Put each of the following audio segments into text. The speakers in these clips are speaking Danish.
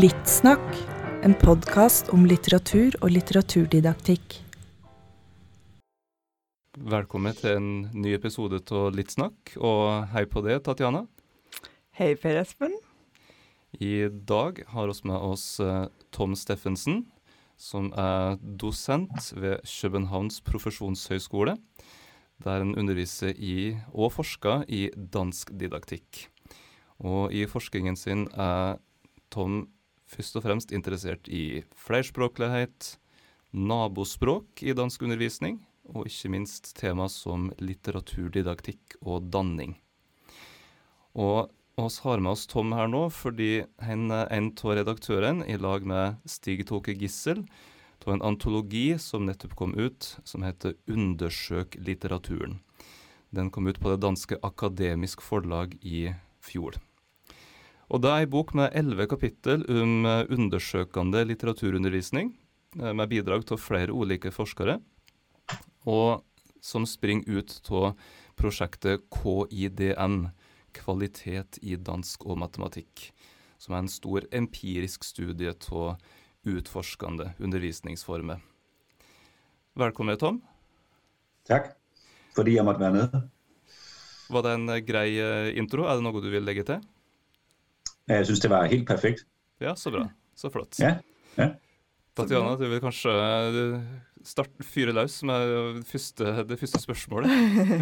Littsnakk, en podcast om litteratur og litteraturdidaktikk. Velkommen til en ny episode av Littsnakk, og hei på det, Tatjana. Hei, Per Espen. I dag har vi med oss eh, Tom Steffensen, som er dosent ved Københavns profesjonshøgskole, der han underviser i og forsker i dansk didaktikk. Og i forskningen sin er Tom først og fremst interessert i flerspråklighet, nabospråk i dansk undervisning, og ikke minst tema som litteraturdidaktikk og danning. Og oss har med oss Tom her nå fordi han er en av redaktørene i lag med Stig Toke Gissel av en antologi som nettopp kom ut, som heter Undersøk litteraturen. Den kom ut på det danske Akademisk Forlag i fjor. Og det er ei bok med elleve kapittel om eh, undersøkende litteraturundervisning, eh, med bidrag av flere ulike forskere, og som springer ut av prosjektet KIDN, Kvalitet i dansk og matematikk, som er en stor empirisk studie av utforskende undervisningsformer. Velkommen, Tom. Takk, fordi jeg måtte være med. Var det en grei eh, intro? Er det noe du vil legge til? Jeg synes, det var helt perfekt. Ja, så bra. Så flott. Ja, ja. Tatjana, du vil kanskje starte, fyre løs med første, det første spørsmålet?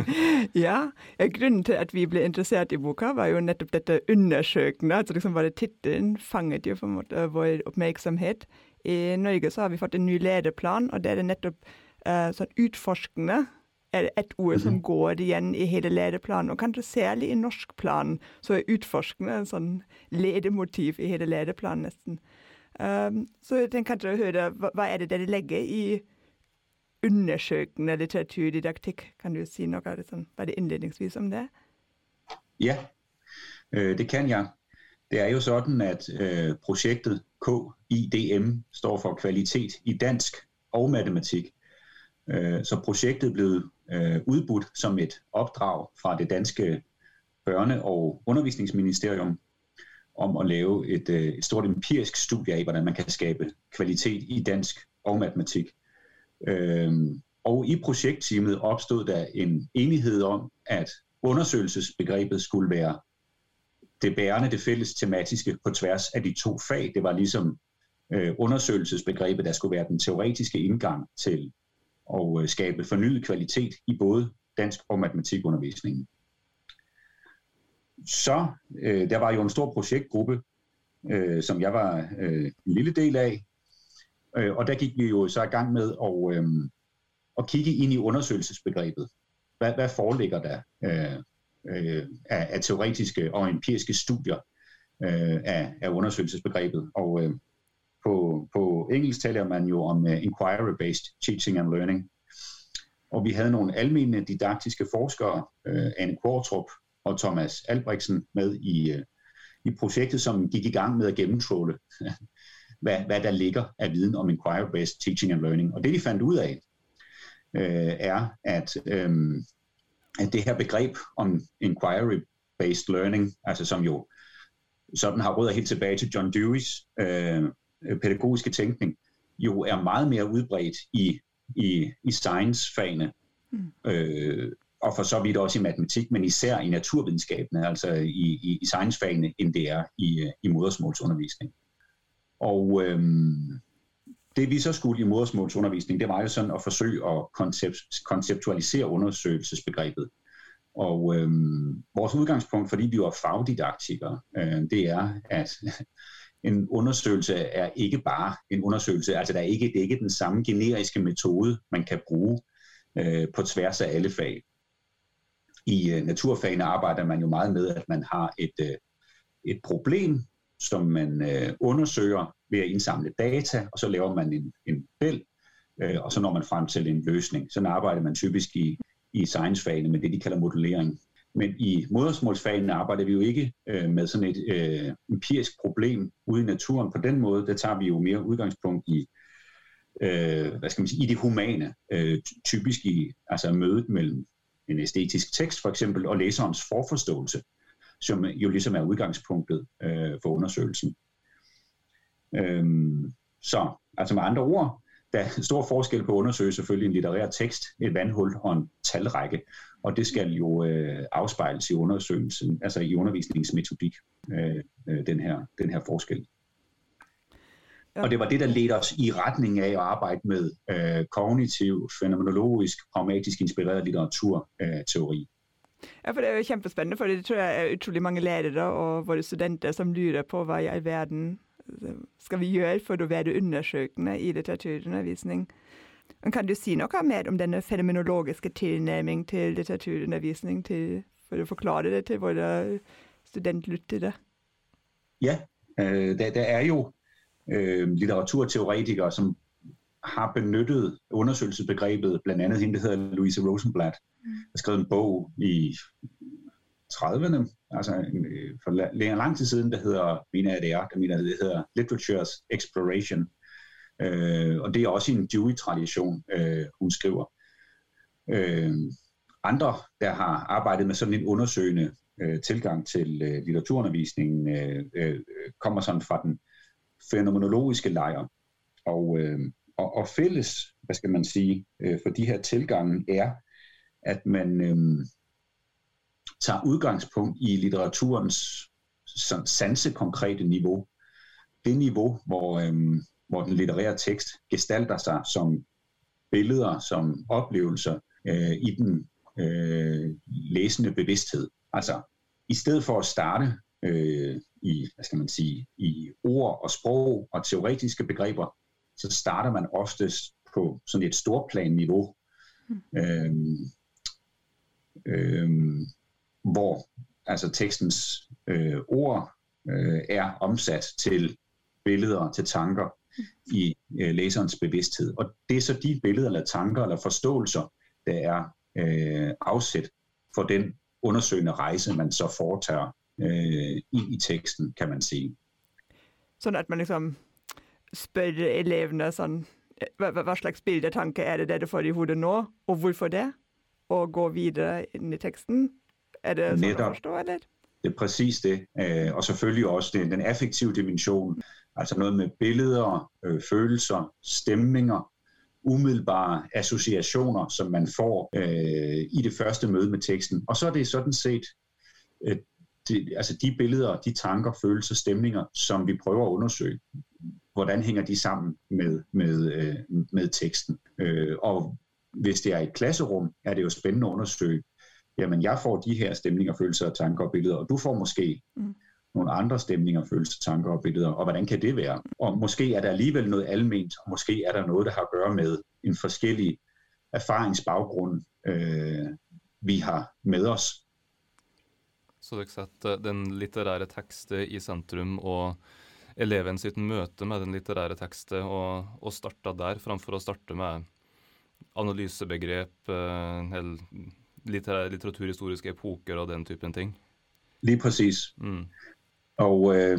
ja, grunnen til at vi ble interessert i boka, var jo nettopp dette undersøkende. altså liksom Bare tittelen fanget jo på en måte vår oppmerksomhet. I Norge så har vi fått en ny læreplan, og det er nettopp uh, sånn utforskende er det et ord som mhm. går igjen i hele læreplanen, og kanskje særlig i norskplanen, så er utforskende en sånn ledemotiv i hele læreplanen nesten. Um, så jeg tenker kanskje å høre, hva, hva er det dere legger i undersøkende litteraturdidaktikk? Kan du si noe av det, sånn, bare innledningsvis om det? Ja, øh, det kan jeg. Det er jo sådan, at øh, projektet KIDM står for kvalitet i dansk og matematik. Øh, så projektet blev øh, udbudt som et opdrag fra det danske børne- og undervisningsministerium om at lave et, øh, et stort empirisk studie af, hvordan man kan skabe kvalitet i dansk og matematik. Øh, og i projektteamet opstod der en enighed om, at undersøgelsesbegrebet skulle være det bærende, det fælles tematiske på tværs af de to fag. Det var ligesom øh, undersøgelsesbegrebet, der skulle være den teoretiske indgang til at øh, skabe fornyet kvalitet i både dansk og matematikundervisningen. Så øh, der var jo en stor projektgruppe, øh, som jeg var øh, en lille del af, øh, og der gik vi jo så i gang med at, øh, at kigge ind i undersøgelsesbegrebet. Hvad, hvad foreligger der øh, øh, af, af teoretiske og empiriske studier øh, af, af undersøgelsesbegrebet? Og øh, på, på engelsk taler man jo om uh, inquiry-based teaching and learning. Og vi havde nogle almene didaktiske forskere, øh, Anne Kvartrup og Thomas Albrechtsen, med i, øh, i projektet, som gik i gang med at gennemtråle, hvad, hvad der ligger af viden om inquiry-based teaching and learning. Og det de fandt ud af, uh, er, at, um, at det her begreb om inquiry-based learning, altså som jo sådan har rødder helt tilbage til John Dewey's øh, Øh, pædagogiske tænkning jo er meget mere udbredt i, i, i science-fagene, mm. øh, og for så vidt også i matematik, men især i naturvidenskabene, altså i, i, i science-fagene, end det er i, øh, i modersmålsundervisning. Og øhm, det vi så skulle i modersmålsundervisning, det var jo sådan at forsøge at koncept, konceptualisere undersøgelsesbegrebet. Og øhm, vores udgangspunkt, fordi vi var fagdidaktikere, øh, det er, at en undersøgelse er ikke bare en undersøgelse, altså der er ikke, det er ikke den samme generiske metode, man kan bruge øh, på tværs af alle fag. I øh, naturfagene arbejder man jo meget med, at man har et, øh, et problem, som man øh, undersøger ved at indsamle data, og så laver man en, en bæl, øh, og så når man frem til en løsning. Sådan arbejder man typisk i, i science-fagene med det, de kalder modellering. Men i modersmålsfagene arbejder vi jo ikke øh, med sådan et øh, empirisk problem ude i naturen. På den måde, der tager vi jo mere udgangspunkt i, øh, hvad skal man sige, i det humane, øh, typisk i altså mødet mellem en æstetisk tekst for eksempel, og læserens forforståelse, som jo ligesom er udgangspunktet øh, for undersøgelsen. Øhm, så altså med andre ord, der er stor forskel på at undersøge selvfølgelig en litterær tekst, et vandhul og en talrække, og det skal jo øh, afspejles i undersøgelsen, altså i undervisningsmetodik, øh, øh, den, her, den her forskel. Ja. Og det var det, der ledte os i retning af at arbejde med øh, kognitiv, fænomenologisk, pragmatisk inspireret litteraturteori. Øh, ja, for det er jo kjempespennende, for det tror jeg er utrolig mange lærere og våre studenter, som lurer på, hvad i alverden altså, skal vi gøre for at være undersøkende i litteraturundervisning. Men kan du si noe mer om denne fenomenologiske tilnærming til litteraturundervisning til, for å forklare det til våre studentlyttere? Ja, øh, der, der er jo øh, litteraturteoretikere, som har benyttet undersøgelsesbegrebet, blandt andet hende, der hedder Louise Rosenblatt, mm. har skrevet en bog i 30'erne, altså øh, for længere lang tid siden, der hedder, mener jeg det er, der mener det hedder Literature's Exploration. Øh, og det er også en Dewey-tradition, øh, hun skriver. Øh, andre, der har arbejdet med sådan en undersøgende øh, tilgang til øh, litteraturundervisningen, øh, øh, kommer sådan fra den fænomenologiske lejr. Og, øh, og, og fælles, hvad skal man sige, øh, for de her tilgange er, at man øh, tager udgangspunkt i litteraturens sansekonkrete niveau. Det niveau, hvor, øh, hvor den litterære tekst gestalter sig som billeder, som oplevelser øh, i den øh, læsende bevidsthed. Altså, i stedet for at starte øh, i, hvad skal man sige, i ord og sprog og teoretiske begreber, så starter man oftest på sådan et storplan-niveau. Mm. Øhm, øhm, hvor altså tekstens øh, ord øh, er omsat til billeder, til tanker i øh, læserens bevidsthed. Og det er så de billeder eller tanker eller forståelser, der er øh, afsæt for den undersøgende rejse, man så foretager øh, i, i teksten, kan man sige. Sådan at man liksom spørger eleverne sådan, hvad, hvad slags bildetanke er det, det du får i hovedet nå, og hvorfor det? Og gå videre ind i teksten, er det sådan Netop. at forstå lidt? Det er præcis det. Øh, og selvfølgelig også det, den affektive dimension, altså noget med billeder, øh, følelser, stemninger, umiddelbare associationer, som man får øh, i det første møde med teksten. Og så er det sådan set øh, de, altså de billeder, de tanker, følelser, stemninger, som vi prøver at undersøge. Hvordan hænger de sammen med, med, øh, med teksten? Øh, og hvis det er et klasserum, er det jo spændende at undersøge, jamen jeg får de her stemninger, følelser, tanker og billeder, og du får måske mm. nogle andre stemninger, følelser, tanker og billeder, og hvordan kan det være? Og måske er der alligevel noget alment, og måske er der noget, der har at gøre med en forskellig erfaringsbaggrund, øh, vi har med os. Så dere setter den litterære tekste i centrum, og eleven sitt møte med den litterære tekste, og, og starta der, framfor å starte med analysebegrep, eh, litterær, litteraturhistoriske epoker og den typen ting. Lige præcis. Mm. Og, øh,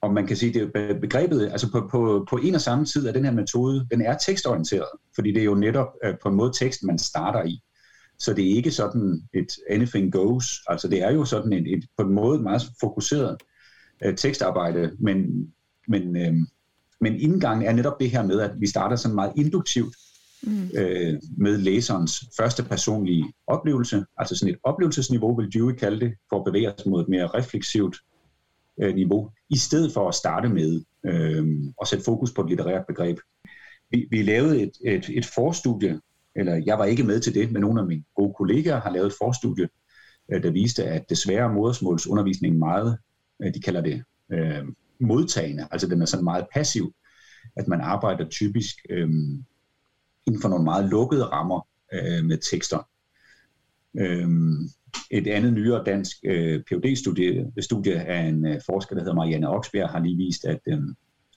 og man kan sige, det begrebet, altså på, på, på en og samme tid er den her metode, den er tekstorienteret, fordi det er jo netop øh, på en måde teksten, man starter i. Så det er ikke sådan et anything goes, altså det er jo sådan et, et på en måde meget fokuseret øh, tekstarbejde, men, men, øh, men indgangen er netop det her med, at vi starter sådan meget induktivt, mm. øh, med læserens første personlige oplevelse. Altså sådan et oplevelsesniveau, vil Dewey kalde det, for at bevæge os mod et mere refleksivt øh, niveau, i stedet for at starte med øh, at sætte fokus på et litterært begreb. Vi, vi lavede et, et, et forstudie, eller jeg var ikke med til det, men nogle af mine gode kollegaer har lavet et forstudie, øh, der viste, at desværre modersmålsundervisningen meget, Øh, de kalder det øh, modtagende, altså den er sådan meget passiv, at man arbejder typisk øh, inden for nogle meget lukkede rammer øh, med tekster. Øh, et andet nyere dansk øh, PhD-studie studie af en øh, forsker, der hedder Marianne Oksbjerg, har lige vist, at øh,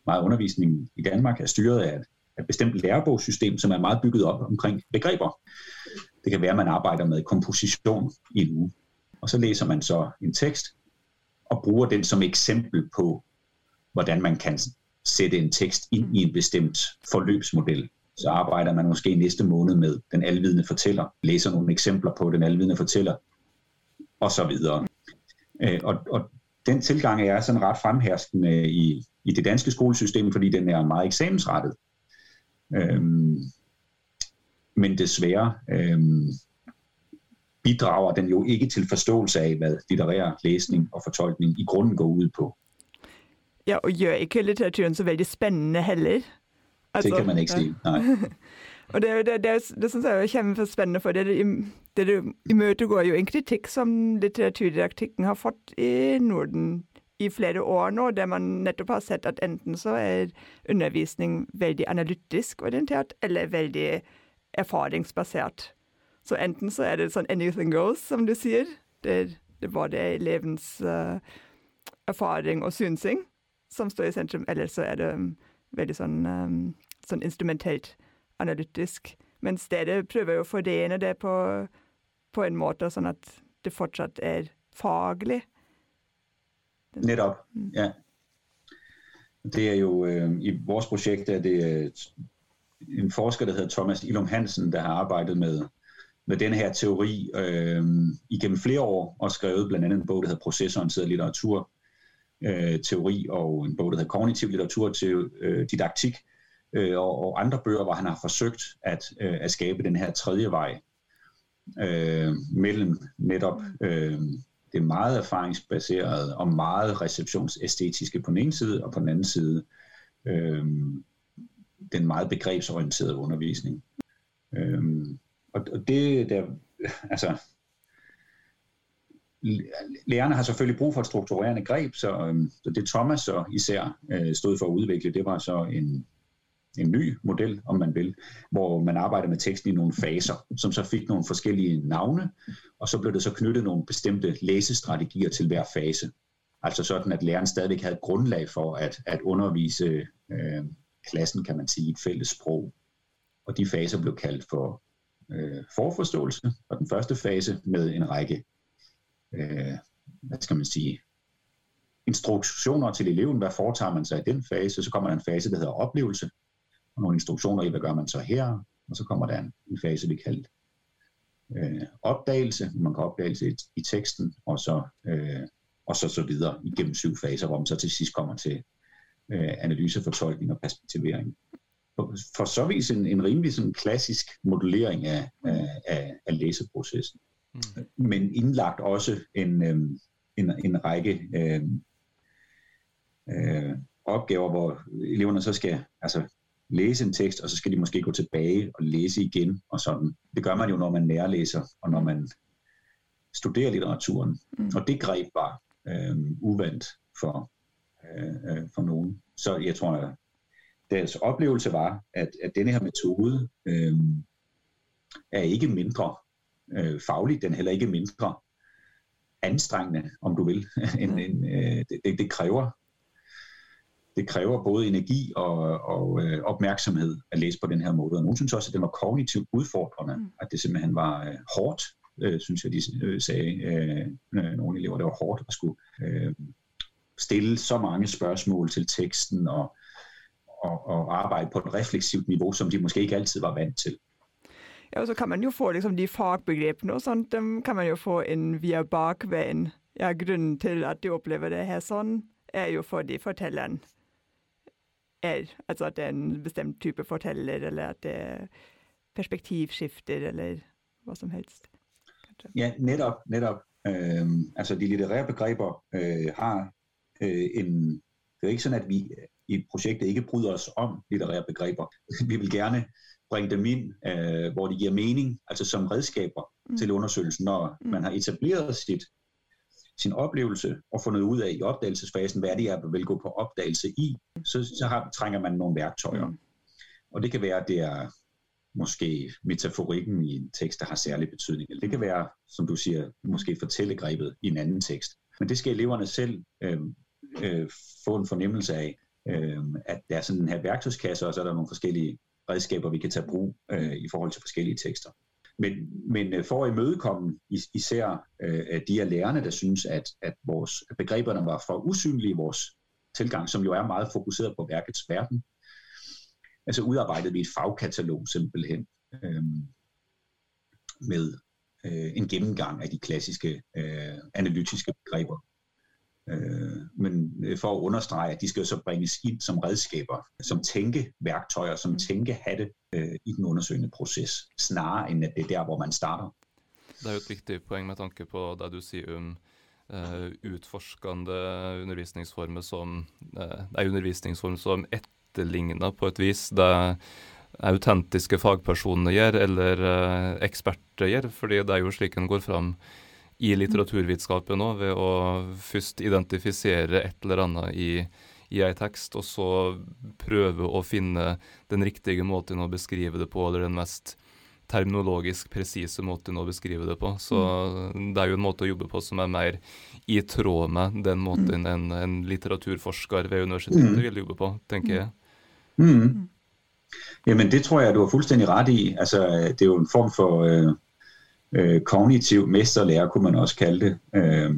meget undervisning i Danmark er styret af et, et bestemt lærebogssystem, som er meget bygget op omkring begreber. Det kan være, at man arbejder med komposition i en uge. Og så læser man så en tekst, og bruger den som eksempel på, hvordan man kan sætte en tekst ind i en bestemt forløbsmodel. Så arbejder man måske næste måned med den alvidende fortæller, læser nogle eksempler på den alvidende fortæller, og så videre. Øh, og, og den tilgang er sådan ret fremherskende i, i det danske skolesystem, fordi den er meget eksamensrettet. Øhm, men desværre øhm, bidrager den jo ikke til forståelse af, hvad litterær læsning og fortolkning i grunden går ud på. Ja, og gør ikke litteraturen så veldig spændende heller. Altså, det kan man ikke sige, nej. og det, det, det, det synes jeg er kjempespennende, for det, det, det imøtegår jo en kritikk som litteraturdidaktikken har fått i Norden i flere år nå, der man nettopp har sett at enten så er undervisning veldig analytisk orientert, eller veldig erfaringsbasert. Så enten så er det sånn anything goes, som du sier. Det, det er både elevens uh, erfaring og synsing som står i sentrum, eller så er det um, veldig sånn, um, sånn instrumentelt analytisk. Mens dere prøver jo å forene det på, på en måte sånn at det fortsatt er faglig. Netop, mm. ja. Det er jo, øh, i vores projekt er det en forsker, der hedder Thomas Ilum Hansen, der har arbejdet med, med den her teori øh, igennem flere år, og skrevet blandt andet en bog, der hedder Processorienteret litteratur, øh, teori, og en bog, der hedder Kognitiv litteratur til øh, didaktik, øh, og, og andre bøger, hvor han har forsøgt at, øh, at skabe den her tredje vej øh, mellem netop øh, det meget erfaringsbaserede og meget receptionsæstetiske på den ene side, og på den anden side øh, den meget begrebsorienterede undervisning. Øh, og, og det der, altså, lærerne har selvfølgelig brug for et strukturerende greb, så, øhm, så det Thomas så især øh, stod for at udvikle, det var så en, en ny model, om man vil, hvor man arbejder med teksten i nogle faser, som så fik nogle forskellige navne, og så blev det så knyttet nogle bestemte læsestrategier til hver fase. Altså sådan, at læreren stadigvæk havde grundlag for at, at undervise øh, klassen, kan man sige, i et fælles sprog. Og de faser blev kaldt for øh, forforståelse, og den første fase med en række, øh, hvad skal man sige, instruktioner til eleven, hvad foretager man sig i den fase, så kommer der en fase, der hedder oplevelse, og nogle instruktioner i, hvad gør man så her, og så kommer der en, en fase, vi kalder øh, opdagelse, man kan opdagelse i, i teksten, og så, øh, og så så videre igennem syv faser, hvor man så til sidst kommer til øh, analyse, fortolkning og perspektivering. For, så vidt en, en rimelig sådan klassisk modellering af, af, af, af læseprocessen. Mm. Men indlagt også en, øh, en, en række øh, øh, opgaver, hvor eleverne så skal altså, læse en tekst, og så skal de måske gå tilbage og læse igen og sådan. Det gør man jo, når man nærlæser, og når man studerer litteraturen. Mm. Og det greb var øh, uvandt for, øh, for nogen. Så jeg tror, deres oplevelse var, at, at denne her metode øh, er ikke mindre øh, faglig, den er heller ikke mindre anstrengende, om du vil, end, end øh, det, det kræver det kræver både energi og, og øh, opmærksomhed at læse på den her måde. Og nogen synes også, at det var kognitivt udfordrende, mm. at det simpelthen var øh, hårdt, øh, synes jeg, de øh, sagde. Øh, øh, nogle elever, det var hårdt at skulle øh, stille så mange spørgsmål til teksten og, og, og arbejde på et refleksivt niveau, som de måske ikke altid var vant til. Ja, og så kan man jo få liksom, de fagbegrepene og sånt, dem kan man jo få inn via bakveien. Ja, grunnen til at de opplever det her sånn, er jo fordi fortelleren er, altså at det er en bestemt type forteller, eller at det er perspektivskifter, eller hvad som helst. Kanskje. Ja, netop, netop. Øh, altså de litterære begreber øh, har øh, en... Det er ikke sådan, at vi i projektet ikke bryder os om litterære begreber. Vi vil gerne bringe dem ind, øh, hvor de giver mening, altså som redskaber mm. til undersøgelsen, når mm. man har etableret sit sin oplevelse og fundet ud af i opdagelsesfasen, hvad det er, man vil gå på opdagelse i, så, så har, trænger man nogle værktøjer. Mm. Og det kan være, at det er måske metaforikken i en tekst, der har særlig betydning. Eller det kan være, som du siger, måske fortællegrebet i en anden tekst. Men det skal eleverne selv øh, øh, få en fornemmelse af, øh, at der er sådan den her værktøjskasse, og så er der nogle forskellige redskaber, vi kan tage brug øh, i forhold til forskellige tekster. Men, men øh, for at imødekomme især øh, de af lærerne, der synes, at, at vores at begreberne var for usynlige i vores tilgang, som jo er meget fokuseret på værkets verden, altså udarbejdede vi et fagkatalog simpelthen øh, med øh, en gennemgang af de klassiske øh, analytiske begreber. Øh, men øh, for at understrege, at de skal jo så bringes ind som redskaber, som tænkeværktøjer, som tænkehatte øh, i den undersøgende proces, snarere end at det er der, hvor man starter. Det er jo et vigtigt poeng med tanke på det du siger om uh, utforskende undervisningsformer som uh, er undervisningsformer som etterligner på et vis det autentiske fagpersoner gjør, eller uh, eksperter gjør, fordi det er jo slik en går fram i litteraturvitenskapen òg, ved å først identifisere et eller annet i, i ei tekst, og så prøve å finne den riktige måten å beskrive det på, eller den mest terminologisk presise måten å beskrive det på. Så mm. det er jo en måte å jobbe på som er mer i tråd med den måten mm. en, en litteraturforsker ved universitetet mm. vil jobbe på, tenker jeg. Mm. mm. Jamen det tror jeg, du har fuldstændig ret i. Altså, det er jo en form for øh, øh, kognitiv mesterlærer, kunne man også kalde det. Øh,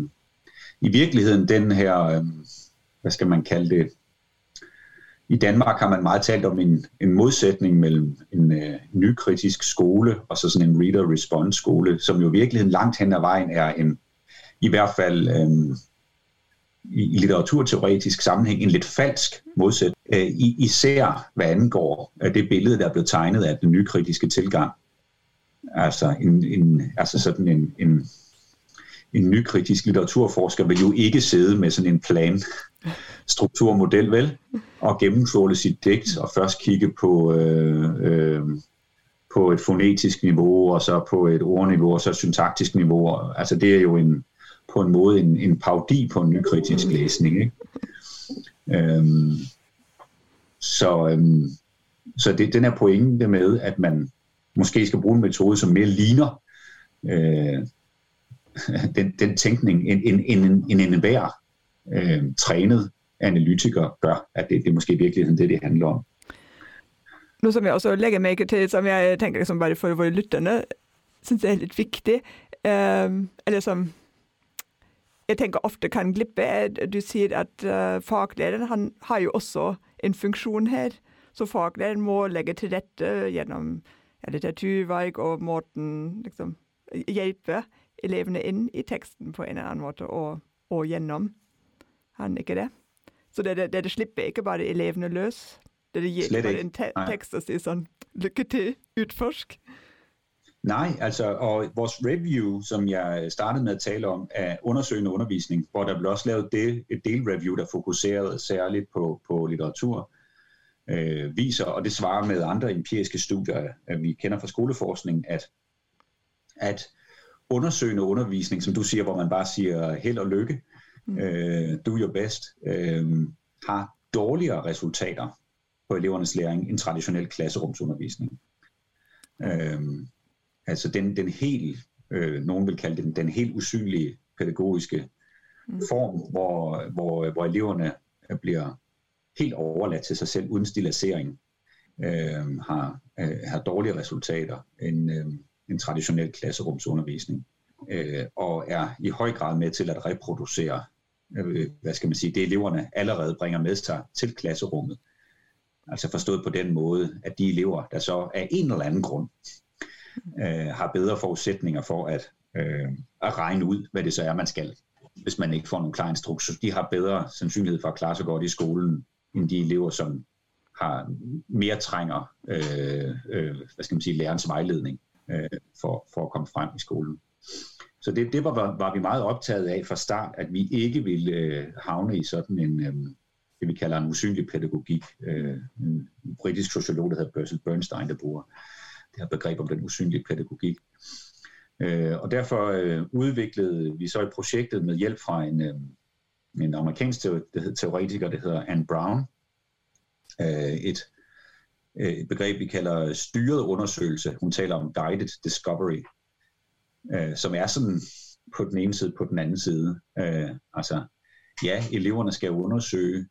I virkeligheden den her, øh, hvad skal man kalde det, i Danmark har man meget talt om en, en modsætning mellem en øh, nykritisk skole og så sådan en reader-response skole, som jo i virkeligheden langt hen ad vejen er en, i hvert fald øh, i, i litteraturteoretisk sammenhæng, en lidt falsk modsætning, øh, især hvad angår øh, det billede, der er blevet tegnet af den nykritiske tilgang. Altså, en, en, altså sådan en, en, en nykritisk litteraturforsker vil jo ikke sidde med sådan en plan strukturmodel, vel? Og gennemtråle sit digt og først kigge på, øh, øh, på et fonetisk niveau, og så på et ordniveau, og så et syntaktisk niveau. Altså det er jo en, på en måde en, en paudi på en nykritisk læsning, ikke? Øhm, så øhm, så det, den er pointen med, at man måske skal bruge en metode, som mere ligner øh, den, den tænkning, end en, en, en, en enhver øh, trænet analytiker gør, at det, det er måske i virkeligheden det, det handler om. Noe som jeg også legger meg til, som jeg tenker liksom bare for våre lytterne, syns jeg er litt viktig, eh, øh, eller som jeg tenker ofte kan glippe, du sier at øh, uh, faglæreren han har jo også en funksjon her. Så faglæreren må legge til rette øh, gjennom ja, litteraturvalg og måten liksom, hjelpe elevene inn i teksten på en eller annen måte, og, og gjennom. Han ikke det? Så det, det, det slipper ikke bare elevene løs. Det, det gir bare en te tekst og sier sånn Lykke til, utforsk. Nej, altså, og vores review, som jeg startede med at tale om, er undersøgende undervisning, hvor der blev også lavet det, et delreview, der fokuserede særligt på, på litteratur, øh, viser, og det svarer med andre empiriske studier, at vi kender fra skoleforskning, at, at undersøgende undervisning, som du siger, hvor man bare siger held og lykke, mm. øh, do your best, øh, har dårligere resultater på elevernes læring end traditionel klasserumsundervisning. Øh, altså den, den helt, øh, nogen vil kalde den, den helt usynlige pædagogiske mm. form, hvor, hvor, hvor eleverne bliver helt overladt til sig selv uden stilisering, øh, har, øh, har dårlige resultater end, øh, en traditionel klasserumsundervisning, øh, og er i høj grad med til at reproducere, øh, hvad skal man sige, det eleverne allerede bringer med sig til klasserummet. Altså forstået på den måde, at de elever, der så af en eller anden grund øh, har bedre forudsætninger for at, øh, at regne ud, hvad det så er, man skal, hvis man ikke får nogle klare instruktioner. De har bedre sandsynlighed for at klare sig godt i skolen, end de elever, som har mere trænger øh, øh, hvad skal man sige, lærerens vejledning øh, for, for at komme frem i skolen. Så det, det var, var vi meget optaget af fra start, at vi ikke ville øh, havne i sådan en, øh, det vi kalder en usynlig pædagogik. Øh, en britisk sociolog, der hedder Burson Bernstein, der bruger det her begreb om den usynlige pædagogik. Øh, og derfor øh, udviklede vi så et projektet med hjælp fra en, øh, en amerikansk teoretiker, der hedder Anne Brown. Øh, et, øh, et begreb, vi kalder styret undersøgelse. Hun taler om guided discovery, øh, som er sådan på den ene side, på den anden side. Øh, altså, ja, eleverne skal undersøge.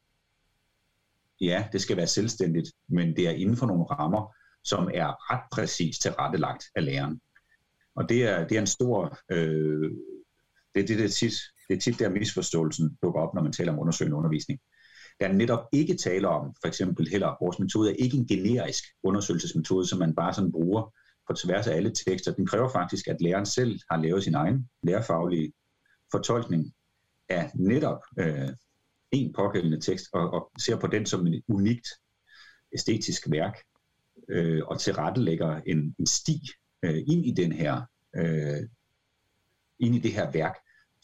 Ja, det skal være selvstændigt, men det er inden for nogle rammer, som er ret præcist tilrettelagt af læreren. Og det er, det er en stor... Øh, det, det, det, er tit, det er tit der misforståelsen dukker op, når man taler om undersøgende undervisning. Der er netop ikke tale om, for eksempel heller, vores metode er ikke en generisk undersøgelsesmetode, som man bare sådan bruger på tværs af alle tekster. Den kræver faktisk, at læreren selv har lavet sin egen lærerfaglige fortolkning af netop øh, en pågældende tekst, og, og ser på den som et unikt æstetisk værk, øh, og tilrettelægger en, en sti øh, ind i den her, øh, ind i det her værk,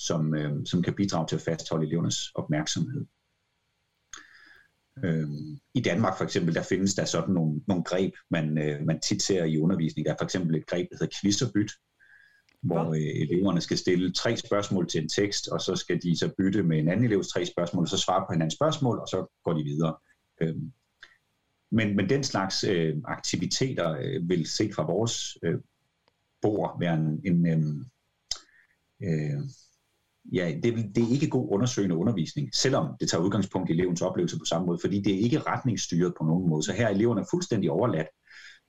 som, øh, som kan bidrage til at fastholde elevernes opmærksomhed. Øhm, I Danmark for eksempel, der findes der sådan nogle, nogle greb, man, øh, man tit ser i undervisning. Der er for eksempel et greb, der hedder quiz hvor øh, eleverne skal stille tre spørgsmål til en tekst, og så skal de så bytte med en anden elevs tre spørgsmål, og så svare på hinandens spørgsmål, og så går de videre. Øhm, men, men den slags øh, aktiviteter øh, vil set fra vores øh, bord være en, en øhm, øh, ja, det, det er ikke god undersøgende undervisning, selvom det tager udgangspunkt i elevens oplevelse på samme måde, fordi det er ikke retningsstyret på nogen måde. Så her er eleverne fuldstændig overladt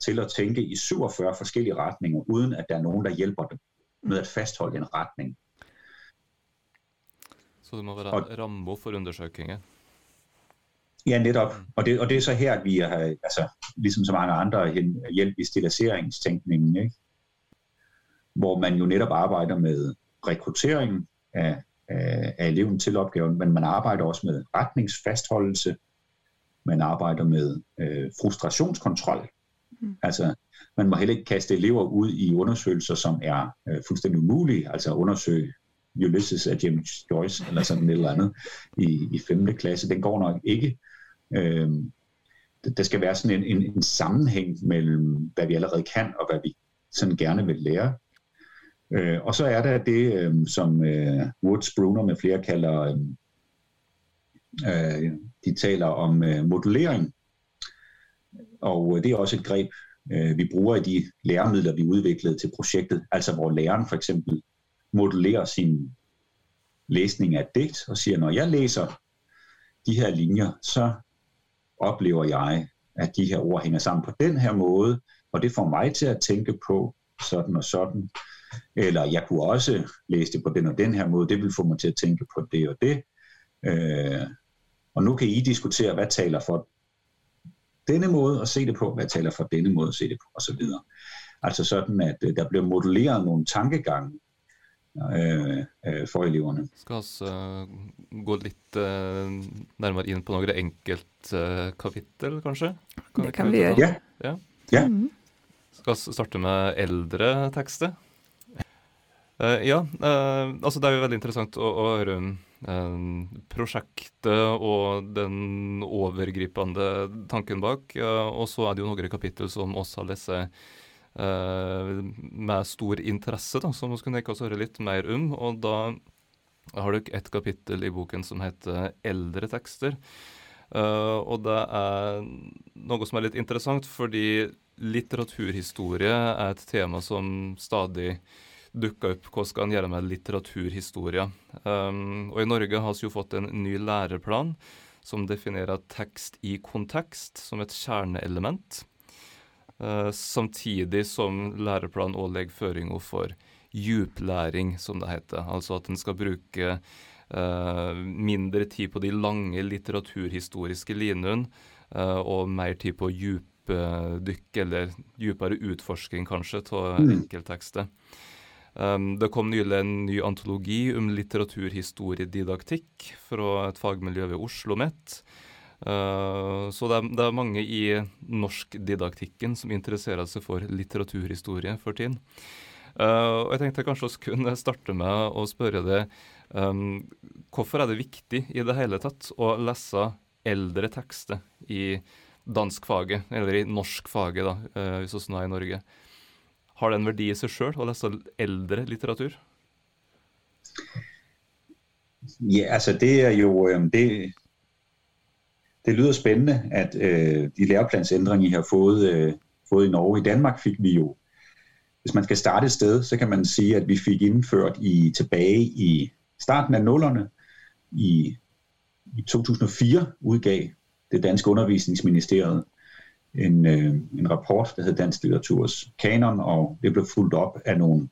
til at tænke i 47 forskellige retninger, uden at der er nogen, der hjælper dem med at fastholde en retning. Så det må være og, rammer for undersøgninger? Ja, netop. Og det, og det er så her, at vi er, altså, ligesom så mange andre, hjælp i stillaseringstænkningen, ikke? hvor man jo netop arbejder med rekruttering af, af, af eleven til opgaven, men man arbejder også med retningsfastholdelse, man arbejder med øh, frustrationskontrol. Mm. Altså, man må heller ikke kaste elever ud i undersøgelser, som er øh, fuldstændig umulige, altså undersøge Ulysses af James Joyce, eller sådan et eller andet, i, i 5. klasse. Den går nok ikke. Øh, der skal være sådan en, en, en sammenhæng mellem, hvad vi allerede kan, og hvad vi sådan gerne vil lære. Øh, og så er der det, øh, som øh, Woods, Bruner med flere kalder, øh, øh, de taler om øh, modulering. Og øh, det er også et greb, øh, vi bruger i de læremidler, vi udviklede til projektet. Altså hvor læreren for eksempel modulerer sin læsning af et digt og siger, når jeg læser de her linjer, så oplever jeg, at de her ord hænger sammen på den her måde, og det får mig til at tænke på sådan og sådan. Eller jeg kunne også læse det på den og den her måde, det vil få mig til at tænke på det og det. Øh, og nu kan I diskutere, hvad taler for denne måde at se det på, hvad taler for denne måde at se det på, osv. Altså sådan, at øh, der bliver modelleret nogle tankegange øh, øh, for eleverne. Skal også uh, gå lidt nærmere ind på nogle enkelt kapitel, kanskje? Kan det kan vi gjøre. Ja. ja. ja. Mm -hmm. Skal starte med eldre tekster. Uh, ja, uh, altså det er jo veldig interessant å, å høre uh, prosjektet og den overgripende tanken bak. og så er det jo noen kapittel som oss har lest med stor interesse, da, som vi kunne tenke oss å høre litt mer om. Og da har dere et kapittel i boken som heter 'Eldre tekster'. og det er noe som er litt interessant, fordi litteraturhistorie er et tema som stadig dukka opp hva skal en gjøre med litteraturhistorie. Um, og I Norge har vi jo fått en ny læreplan som definerer tekst i kontekst som et kjerneelement. Uh, samtidig som læreplanen òg legger føringer for djuplæring, som det heter. Altså at en skal bruke uh, mindre tid på de lange litteraturhistoriske linjene uh, og mer tid på djupdykk, eller dypere utforsking kanskje, av mm. Um, det kom nylig en ny antologi om litteraturhistoriedidaktikk fra et fagmiljø ved Oslo OsloMet. Uh, ehm, så det er, det er, mange i norskdidaktikken som interesserer seg for litteraturhistorie for tiden. Uh, og jeg tenkte kanskje vi kunne starte med å spørre deg um, hvorfor er det viktig i det hele tatt å lese eldre tekster i danskfaget, eller i norskfaget, da, uh, hvis vi nå er i Norge? Har det en verdi i seg sjøl å lese eldre litteratur? Ja, altså det er jo øhm, det, det lyder spændende, at øh, de læreplansændringer, I har fået, øh, fået i Norge. I Danmark fik vi jo, hvis man skal starte et sted, så kan man sige, at vi fik indført i tilbage i starten af nullerne, i, i 2004 udgav det danske undervisningsministeriet en, øh, en rapport, der hed Dansk Litteraturs Kanon, og det blev fuldt op af nogle,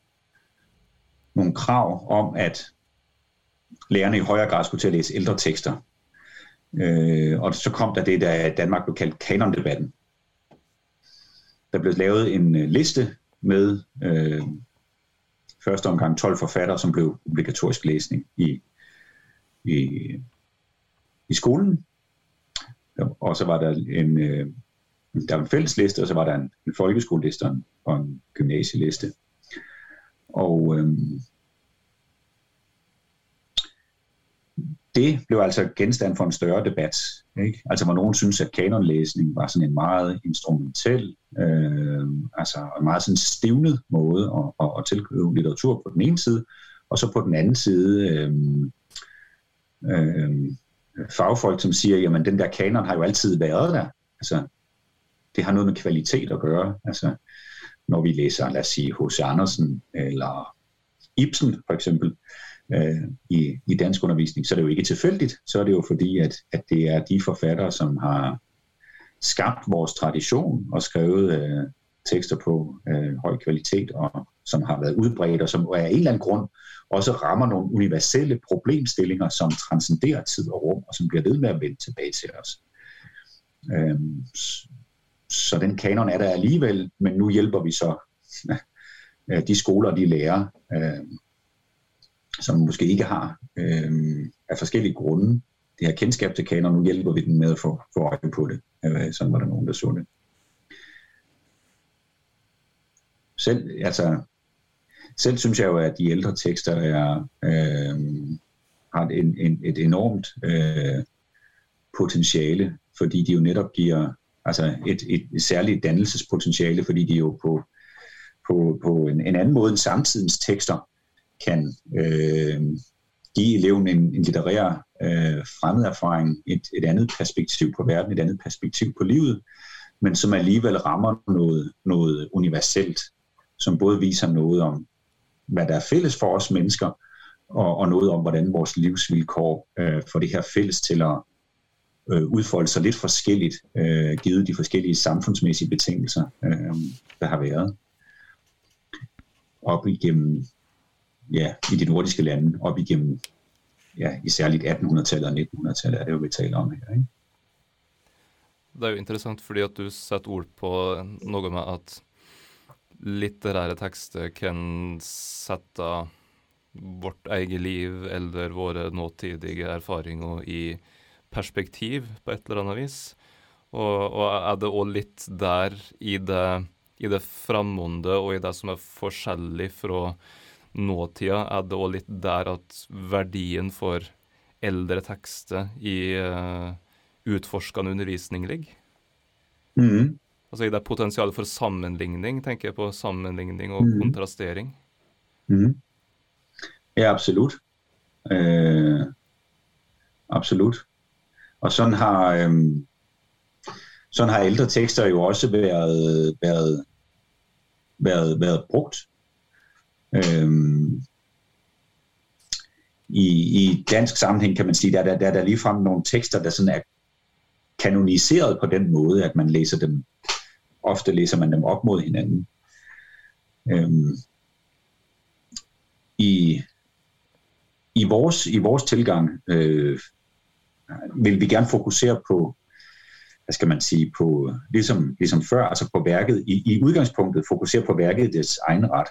nogle krav om, at lærerne i højere grad skulle til at læse ældre tekster. Øh, og så kom der det, der Danmark blev kaldt kanondebatten. Der blev lavet en øh, liste med øh, første omgang 12 forfattere, som blev obligatorisk læsning i, i, i skolen. Og så var der en, øh, der var en fælles liste, og så var der en, en folkeskoleliste og en, og en gymnasieliste. Og øhm, det blev altså genstand for en større debat. Ikke? Altså hvor nogen synes, at kanonlæsning var sådan en meget instrumentel, øh, altså en meget sådan stivnet måde at, at, at tilkøbe litteratur på den ene side, og så på den anden side øh, øh, fagfolk, som siger, jamen den der kanon har jo altid været der. Altså, det har noget med kvalitet at gøre. Altså, når vi læser, lad os sige, H.C. Andersen eller Ibsen for eksempel, øh, i, i dansk undervisning, så er det jo ikke tilfældigt. Så er det jo fordi, at, at det er de forfattere, som har skabt vores tradition og skrevet øh, tekster på øh, høj kvalitet, og som har været udbredt, og som af en eller anden grund også rammer nogle universelle problemstillinger, som transcenderer tid og rum, og som bliver ved med at vende tilbage til os. Øhm, så den kanon er der alligevel, men nu hjælper vi så øh, de skoler, de lærer, øh, som måske ikke har øh, af forskellige grunde det her kendskab til kanon, nu hjælper vi den med at få, få øje på det. Øh, sådan var der nogen, der så det. Selv, altså, selv synes jeg jo, at de ældre tekster er, øh, har en, en, et enormt øh, potentiale, fordi de jo netop giver altså et, et særligt dannelsespotentiale, fordi de jo på, på, på en, en anden måde end samtidens tekster kan øh, give eleven en, en litterær øh, fremmederfaring, et, et andet perspektiv på verden, et andet perspektiv på livet, men som alligevel rammer noget, noget universelt, som både viser noget om, hvad der er fælles for os mennesker, og, og noget om, hvordan vores livsvilkår øh, for det her fælles til at øh, udfolde sig lidt forskelligt, øh, givet de forskellige samfundsmæssige betingelser, øh, der har været. Op igennem ja, i de nordiske lande op igennem ja, i særligt 1800-tallet og 1900-tallet er det jo, vi taler om her. Ikke? Det er jo interessant fordi at du satte ord på noe med at litterære tekster kan sette vårt eget liv eller våre nåtidige erfaringer i perspektiv på et eller annet vis. Og, og er det òg litt der i det, i det framonde og i det som er forskjellig fra nåtida, er det òg litt der at verdien for eldre tekster i uh, utforskende undervisning ligger? Mm. Altså i det potensialet for sammenligning, tenker jeg på sammenligning og mm. kontrastering. Mm. Ja, absolut. Øh, absolut. Og sådan har, øh, sådan har ældre tekster jo også været, været, været, været brugt Øh, i, I dansk sammenhæng kan man sige, der, der, der er der ligefrem nogle tekster, der sådan er kanoniseret på den måde, at man læser dem, ofte læser man dem op mod hinanden. Øhm, i, i, vores, I vores tilgang øh, vil vi gerne fokusere på, hvad skal man sige, på, ligesom, ligesom før, altså på værket, i, i udgangspunktet fokusere på værket i dets egen ret.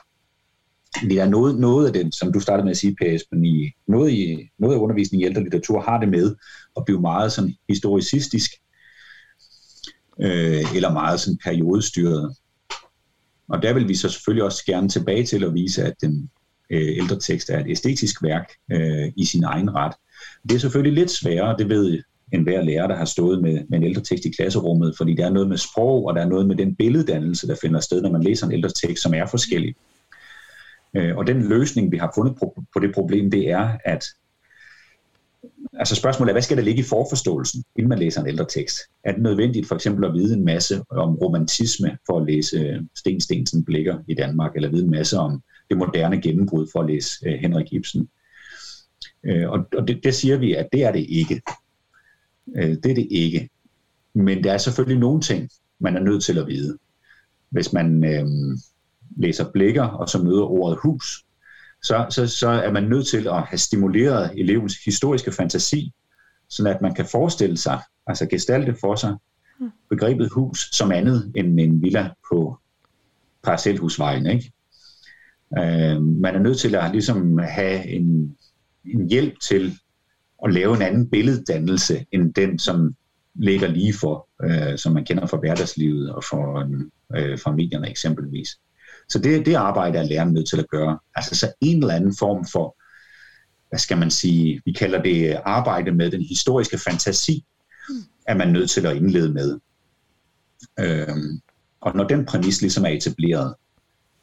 Det er noget, noget af den, som du startede med at sige, Per Esben, i, noget, i, noget af undervisningen i ældre litteratur har det med at blive meget sådan historicistisk, øh, eller meget sådan periodestyret. Og der vil vi så selvfølgelig også gerne tilbage til at vise, at den øh, ældre tekst er et æstetisk værk øh, i sin egen ret. Det er selvfølgelig lidt sværere, det ved en hver lærer, der har stået med, med en ældre tekst i klasserummet, fordi der er noget med sprog, og der er noget med den billeddannelse, der finder sted, når man læser en ældre tekst, som er forskellig. Øh, og den løsning, vi har fundet på, det problem, det er, at altså spørgsmålet er, hvad skal der ligge i forforståelsen, inden man læser en ældre tekst? Er det nødvendigt for eksempel at vide en masse om romantisme for at læse øh, Sten Stensen Blikker i Danmark, eller vide en masse om det moderne gennembrud for at læse øh, Henrik Ibsen? Uh, og og det, det siger vi, at det er det ikke. Uh, det er det ikke. Men der er selvfølgelig nogle ting, man er nødt til at vide. Hvis man øh, læser blikker og så møder ordet hus, så, så, så er man nødt til at have stimuleret elevens historiske fantasi, så at man kan forestille sig, altså gestalte for sig, begrebet hus som andet end en villa på parcelhusvejen. Ikke? Øh, man er nødt til at ligesom have en, en hjælp til at lave en anden billeddannelse end den, som ligger lige for, øh, som man kender fra hverdagslivet og fra, øh, fra medierne eksempelvis. Så det, det arbejde er læreren nødt til at gøre. Altså så en eller anden form for, hvad skal man sige, vi kalder det arbejde med den historiske fantasi, er man nødt til at indlede med. Øhm, og når den præmis ligesom er etableret,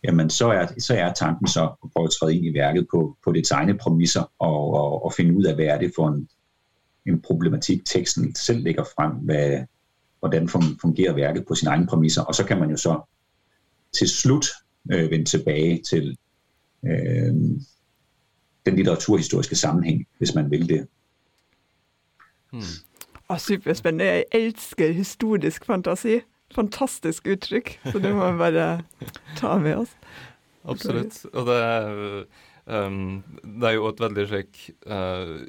jamen så er, så er tanken så at prøve at træde ind i værket på, på dets egne præmisser og, og, og finde ud af, hvad er det for en, en problematik, teksten selv lægger frem, hvad, hvordan fungerer værket på sine egne præmisser, og så kan man jo så til slut øh, vende tilbage til øh, den litteraturhistoriske sammenhæng, hvis man vil det. Hmm. Og superspændende. Jeg elsker historisk fantasi. Fantastisk uttrykk, så det må vi bare ta med oss. Absolutt. Og det er, um, det er jo et veldig slik uh,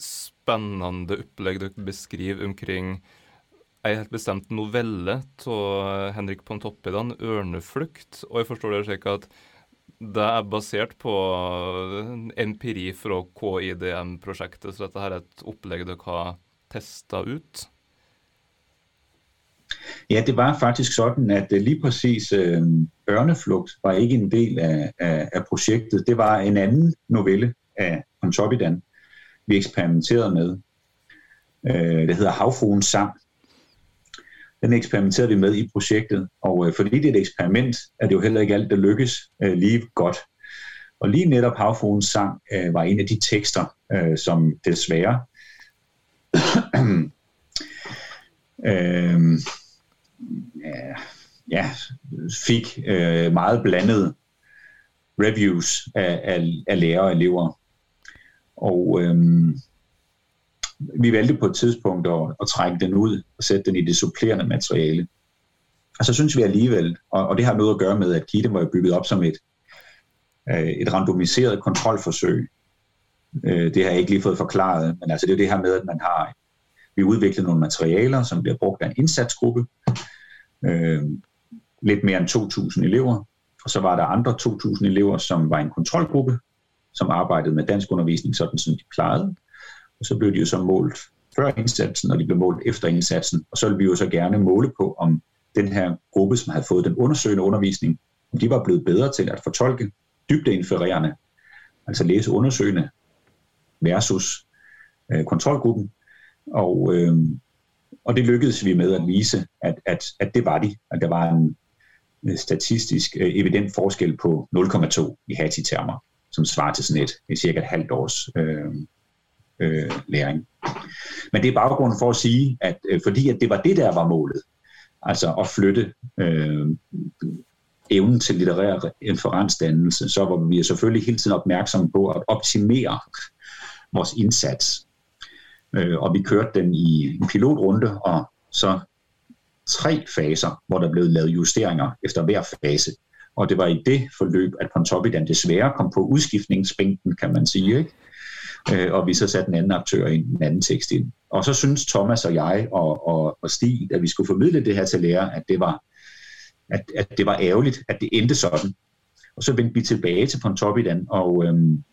spennende opplegg dere beskriver omkring ei helt bestemt novelle av Henrik Pontoppidan, 'Ørneflukt'. Og jeg forstår det slik at det er basert på empiri fra KIDM-prosjektet, så dette her er et opplegg dere har testa ut? Ja, det var faktisk sådan, at øh, lige præcis øh, Børneflugt var ikke en del af, af, af projektet. Det var en anden novelle af Pontoppidan, vi eksperimenterede med. Øh, det hedder Havfruens sang. Den eksperimenterede vi med i projektet, og øh, fordi det er et eksperiment, er det jo heller ikke alt, der lykkes øh, lige godt. Og lige netop Havfruens sang øh, var en af de tekster, øh, som desværre øh, ja, fik øh, meget blandede reviews af, af, af lærere og elever. Og øhm, vi valgte på et tidspunkt at, at trække den ud og sætte den i det supplerende materiale. Og så synes vi alligevel, og, og det har noget at gøre med, at KITE var bygget op som et, øh, et randomiseret kontrolforsøg. Øh, det har jeg ikke lige fået forklaret, men altså det er det her med, at man har vi udviklet nogle materialer, som bliver brugt af en indsatsgruppe, øh, lidt mere end 2.000 elever, og så var der andre 2.000 elever, som var en kontrolgruppe, som arbejdede med dansk undervisning, sådan som de plejede. Og så blev de jo så målt før indsatsen, og de blev målt efter indsatsen. Og så ville vi jo så gerne måle på, om den her gruppe, som havde fået den undersøgende undervisning, om de var blevet bedre til at fortolke dybdeinfererende, altså læse undersøgende versus øh, kontrolgruppen, og, øh, og det lykkedes vi med at vise, at, at, at det var de. At der var en statistisk øh, evident forskel på 0,2 i Hattie-termer, som svarer til sådan et, et cirka et halvt års øh, øh, læring. Men det er baggrunden for at sige, at øh, fordi at det var det, der var målet, altså at flytte øh, evnen til litterær inferensdannelse, så var vi selvfølgelig hele tiden opmærksomme på at optimere vores indsats Øh, og vi kørte den i en pilotrunde, og så tre faser, hvor der blev lavet justeringer efter hver fase. Og det var i det forløb, at Pontoppidan desværre kom på udskiftningsbænken, kan man sige. Ikke? Øh, og vi så satte en anden aktør ind, en anden tekst ind. Og så synes Thomas og jeg og, og, og Stig, at vi skulle formidle det her til lærer, at det var, at, at det var ærgerligt, at det endte sådan. Og så vendte vi tilbage til Pontoppidan, og øhm,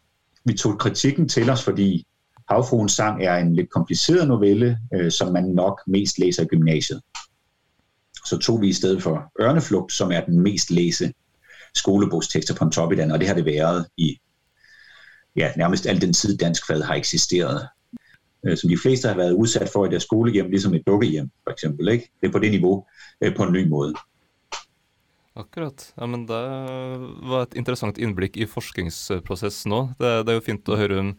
vi tog kritikken til os, fordi Havfruens sang er en lidt kompliceret novelle, øh, som man nok mest læser i gymnasiet. Så tog vi i stedet for Ørneflugt, som er den mest læse skolebogstekst af Pontoppidan, og det har det været i ja, nærmest al den tid, dansk fad har eksisteret. Øh, som de fleste har været udsat for i deres skolehjem, ligesom et dukkehjem, for eksempel. Ikke? Det er på det niveau, øh, på en ny måde. Akkurat. Ja, men Det var et interessant innblikk i forskningsprocessen også. Det, det, er jo fint å høre om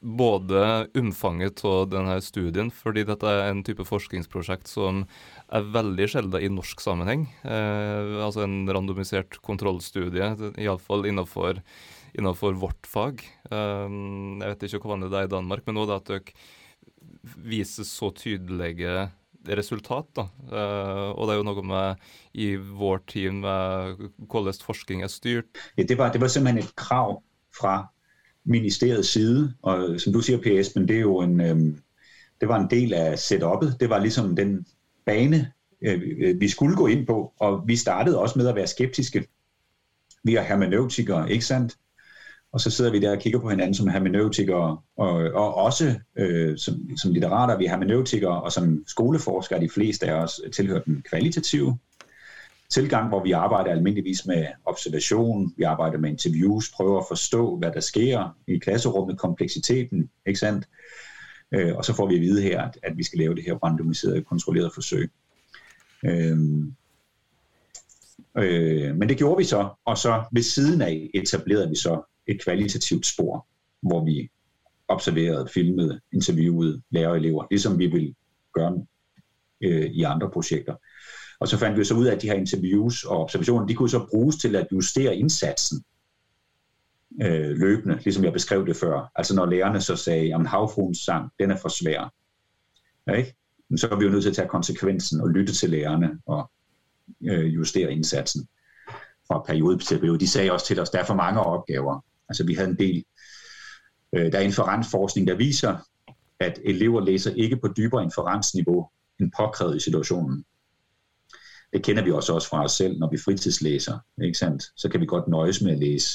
både omfanget av denne studien, fordi dette er en type forskningsprosjekt som er veldig sjelden i norsk sammenheng. Eh, altså en randomisert kontrollstudie, iallfall innenfor, innenfor vårt fag. Eh, jeg vet ikke hvor vanlig det er i Danmark, men nå er det at dere viser så tydelige resultat. da. Uh, og det er jo noe med i vår tid med eh, hvordan forskning er styrt. Ja, det var, det var simpelthen et krav fra ministeriets side, og som du siger, PS, men det er jo en, øh, det var en del af setupet. Det var ligesom den bane, øh, øh, vi skulle gå ind på, og vi startede også med at være skeptiske. Vi er hermeneutikere, ikke sandt? Og så sidder vi der og kigger på hinanden som hermeneutikere, og, og også øh, som, som litterater, vi er hermeneutikere, og som skoleforskere, de fleste af os tilhører den kvalitative tilgang, hvor vi arbejder almindeligvis med observation, vi arbejder med interviews, prøver at forstå, hvad der sker i klasserummet, kompleksiteten, ikke sandt? Øh, og så får vi at vide her, at, at vi skal lave det her randomiserede, kontrollerede forsøg. Øh, øh, men det gjorde vi så, og så ved siden af etablerede vi så et kvalitativt spor, hvor vi observerede, filmede, interviewede lærer og elever, ligesom vi vil gøre øh, i andre projekter. Og så fandt vi så ud af, at de her interviews og observationer, de kunne så bruges til at justere indsatsen øh, løbende, ligesom jeg beskrev det før. Altså når lærerne så sagde, at havfruens sang, den er for svær. Ja, ikke? Men så er vi jo nødt til at tage konsekvensen og lytte til lærerne og øh, justere indsatsen fra periode til periode. De sagde også til os, at der er for mange opgaver. Altså vi havde en del, øh, der er inferensforskning, der viser, at elever læser ikke på dybere inferensniveau end påkrævet i situationen. Det kender vi også, også fra os selv, når vi fritidslæser. Ikke sandt? Så kan vi godt nøjes med at læse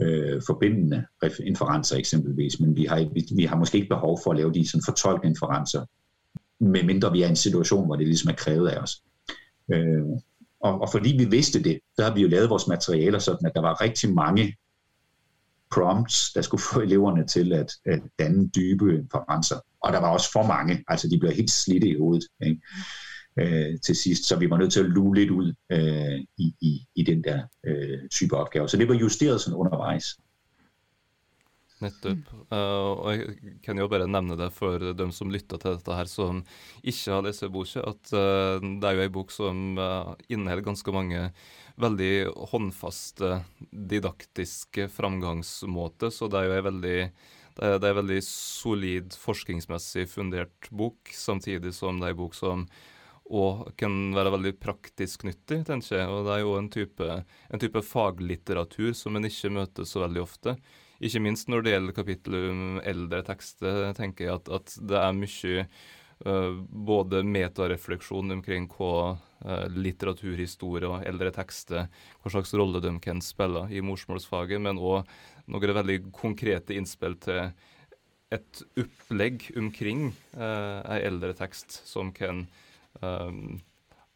øh, forbindende inferencer eksempelvis, men vi har, vi, vi har måske ikke behov for at lave de sådan fortolkende inferencer, medmindre vi er i en situation, hvor det ligesom er krævet af os. Øh, og, og fordi vi vidste det, så har vi jo lavet vores materialer sådan, at der var rigtig mange prompts, der skulle få eleverne til at, at danne dybe inferencer. Og der var også for mange, altså de blev helt slidte i hovedet. Ikke? Øh, til sidst, så vi var nødt til at lue lidt ud øh, i, i, i den der øh, type opgave. Så det var justeret sådan undervejs. Nettopp. Uh, øh, og jeg kan jo bare nevne det for dem som lytter til dette her, som ikke har lest boka, at uh, det er jo en bok som øh, uh, inneholder ganske mange veldig håndfaste, didaktiske framgangsmåter. Så det er jo en veldig det er, det er en veldig solid forskningsmessig fundert bok, samtidig som det er en bok som og kan være veldig praktisk nyttig, tenker jeg. Og det er jo en type, en type faglitteratur som en ikke møter så veldig ofte. Ikke minst når det gjelder kapittelet om eldre tekster, tenker jeg at, at det er mye uh, både metarefleksjon omkring hva uh, litteraturhistorie og eldre tekster, hva slags rolle de kan spille i morsmålsfaget, men òg noen veldig konkrete innspill til et opplegg omkring eh, uh, ei eldre tekst som kan Ehm,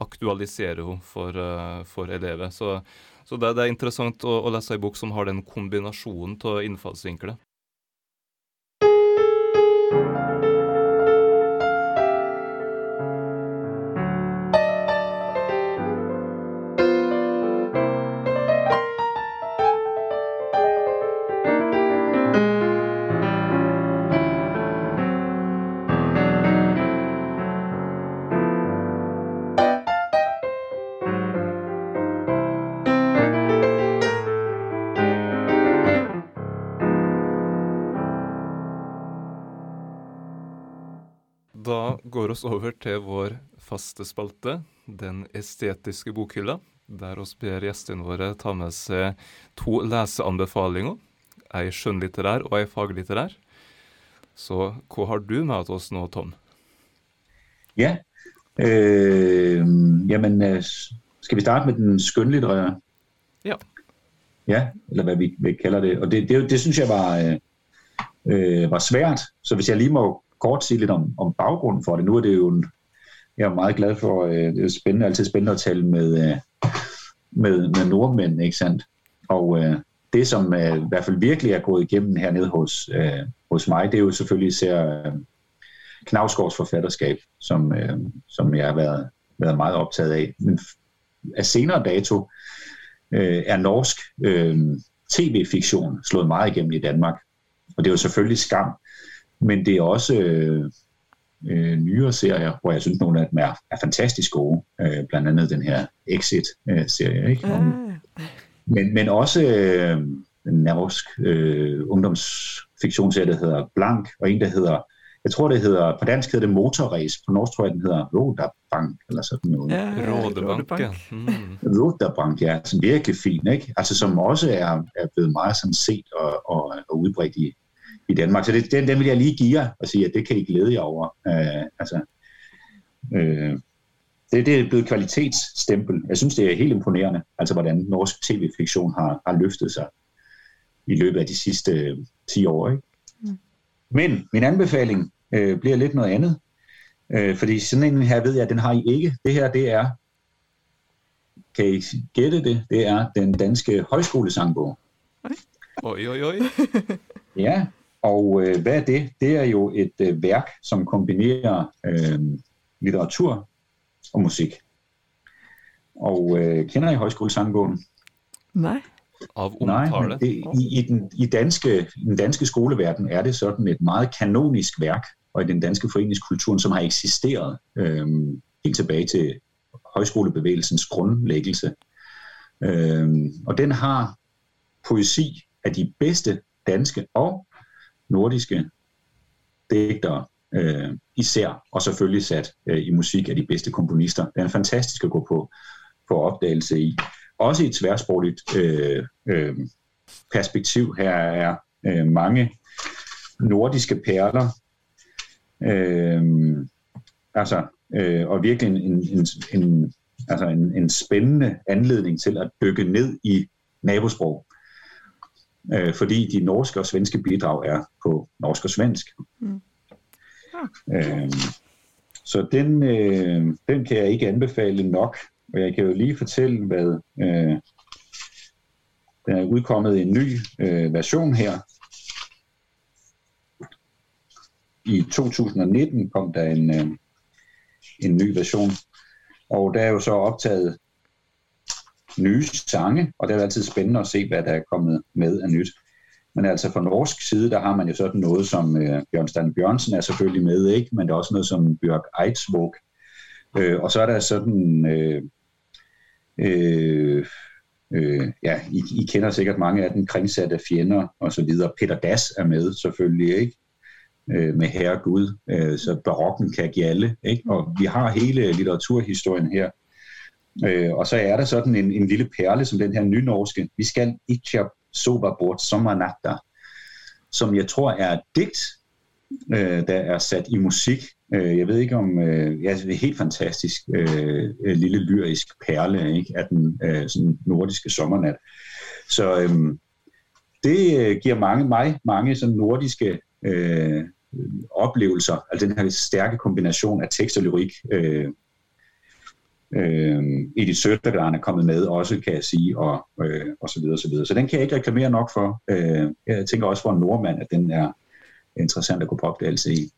aktualisere henne for, uh, for elever. Så, så det, det, er interessant å, å lese en bok som har den kombinasjonen av innfallsvinkler. Går oss over til vår faste spalte, Den estetiske bokhylla, der oss ber gjestene våre ta med seg to leseanbefalinger. Ei skjønnlitterær og ei faglitterær. Så hva har du med til oss nå, Tom? Ja, øh, jamen øh, skal vi starte med den skønlitterære? Ja. Ja, eller hvad vi, vi kalder det. Og det, det, det synes jeg var, øh, øh, var svært. Så hvis jeg lige må kort sige lidt om, om baggrunden for det. Nu er det jo en, jeg er meget glad for, øh, det er spændende, altid spændende at tale med, øh, med, med nordmænd, ikke sandt? Og øh, det, som øh, i hvert fald virkelig er gået igennem hernede hos, øh, hos mig, det er jo selvfølgelig især øh, Knavsgaards forfatterskab, som, øh, som jeg har været, været meget optaget af. Men af senere dato øh, er norsk øh, tv-fiktion slået meget igennem i Danmark. Og det er jo selvfølgelig skam, men det er også øh, øh, nyere serier, hvor jeg synes, nogle af dem er, er fantastisk gode. Øh, blandt andet den her Exit-serie. Ikke? Ah. Men, men også øh, en norsk øh, ungdomsfiktionsserie, der hedder Blank, og en, der hedder jeg tror det hedder, på dansk hedder det motorrace, på norsk tror jeg den hedder Rodabank, eller sådan noget. Ja, Rådebank, ja. Mm. Rodabank, ja, som virkelig fin, ikke? Altså som også er, er blevet meget sådan set og, og, og udbredt i, i Danmark. Så det, den, den vil jeg lige give jer og sige, at det kan I glæde jer over. Uh, altså, uh, det, det er blevet kvalitetsstempel. Jeg synes, det er helt imponerende, altså hvordan norsk tv-fiktion har, har løftet sig i løbet af de sidste 10 år. Ikke? Mm. Men min anbefaling øh, bliver lidt noget andet. Øh, fordi sådan en her ved jeg, at den har I ikke. Det her, det er, kan I gætte det, det er den danske højskolesangbog. Oj, oj, oj. Ja, og øh, hvad er det? Det er jo et øh, værk, som kombinerer øh, litteratur og musik. Og øh, kender I højskolesangbogen? Nej. Av Nej, omtale. men det, i, i, den, i, danske, i den danske skoleverden er det sådan et meget kanonisk værk, og i den danske foreningskulturen, som har eksisteret øhm, helt tilbage til højskolebevægelsens grundlæggelse. Øhm, og den har poesi af de bedste danske og nordiske digtere øh, især, og selvfølgelig sat øh, i musik af de bedste komponister. Den er fantastisk at gå på, på opdagelse i. Også i et tværsprogligt øh, øh, perspektiv. Her er øh, mange nordiske perler, øh, altså, øh, og virkelig en, en, en, en, altså en, en spændende anledning til at dykke ned i nabosprog. Øh, fordi de norske og svenske bidrag er på norsk og svensk. Mm. Øh, så den, øh, den kan jeg ikke anbefale nok. Og jeg kan jo lige fortælle, hvad øh, der er udkommet en ny øh, version her. I 2019 kom der en, øh, en ny version, og der er jo så optaget nye sange, og det er altid spændende at se, hvad der er kommet med af nyt. Men altså fra norsk side, der har man jo sådan noget som øh, Bjørn Stan Bjørnsen er selvfølgelig med, ikke? men der er også noget som Bjørk Eidsvåg. Øh, og så er der sådan, øh, øh, øh, ja, I, I kender sikkert mange af den kringsatte fjender og så videre. Peter Das er med selvfølgelig, ikke? Øh, med Herre Gud, øh, så barokken kan gælde, ikke? Og vi har hele litteraturhistorien her. Øh, og så er der sådan en, en lille perle som den her nynorske, vi skal ikke sova bort sommernatter, som jeg tror er et digt, øh, der er sat i musik. Øh, jeg ved ikke om, øh, ja, det er helt fantastisk øh, øh lille lyrisk perle ikke, af den øh, sådan nordiske sommernat. Så øh, det øh, giver mange, mig mange sådan nordiske øh, oplevelser, altså den her stærke kombination af tekst og lyrik, øh, øh, Edith Sødergran er kommet med også, kan jeg sige, og, øh, og så videre, og så videre. Så den kan jeg ikke reklamere nok for. Øh, jeg tænker også for en nordmand, at den er interessant at gå på opdagelse i.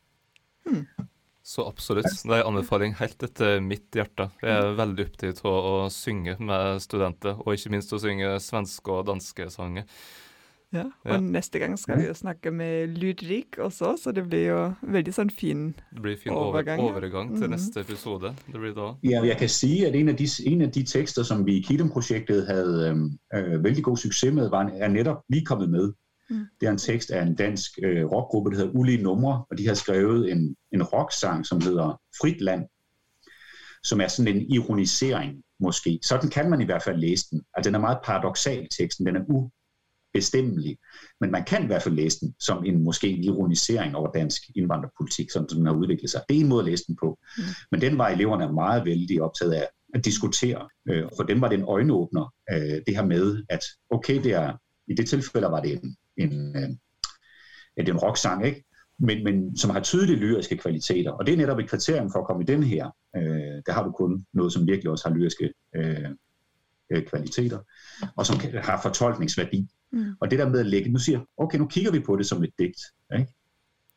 Så absolutt. Det er en anbefaling helt etter mitt hjerte. Jeg er veldig opptatt av å synge med studenter, og ikke minst å synge svenske og danske sanger. Ja, og Ja. neste gang skal vi jo snakke med Lydrik også, så det blir jo veldig sånn fin Det blir fin over, Overgang, overgang til Mhm. neste episode. Det blir da. Ja, jeg kan sige, at en af de, en af de tekster, som vi i Kidum-projektet havde øh, øh, vældig god succes med, var, er netop lige kommet med. Mm. Det er en tekst af en dansk øh, rockgruppe, der hedder Ulige Numre, og de har skrevet en, en rocksang, som hedder Frit Land, som er sådan en ironisering måske. Sådan kan man i hvert fald læse den. Altså, den er meget paradoxal, teksten. Den er ubestemmelig. Men man kan i hvert fald læse den som en måske en ironisering over dansk indvandrerpolitik, sådan som den har udviklet sig. Det er en måde at læse den på. Mm. Men den var eleverne meget vældig optaget af at diskutere. Øh, for dem var det en øjenåbner, øh, det her med, at okay, det er, i det tilfælde var det en, en, øh, er en rocksang, ikke? Men, men som har tydelige lyriske kvaliteter. Og det er netop et kriterium for at komme i den her. Øh, der har du kun noget, som virkelig også har lyriske øh, kvaliteter, og som har fortolkningsværdi. Mm. Og det der med at lægge, nu siger okay, nu kigger vi på det som et digt. Ikke?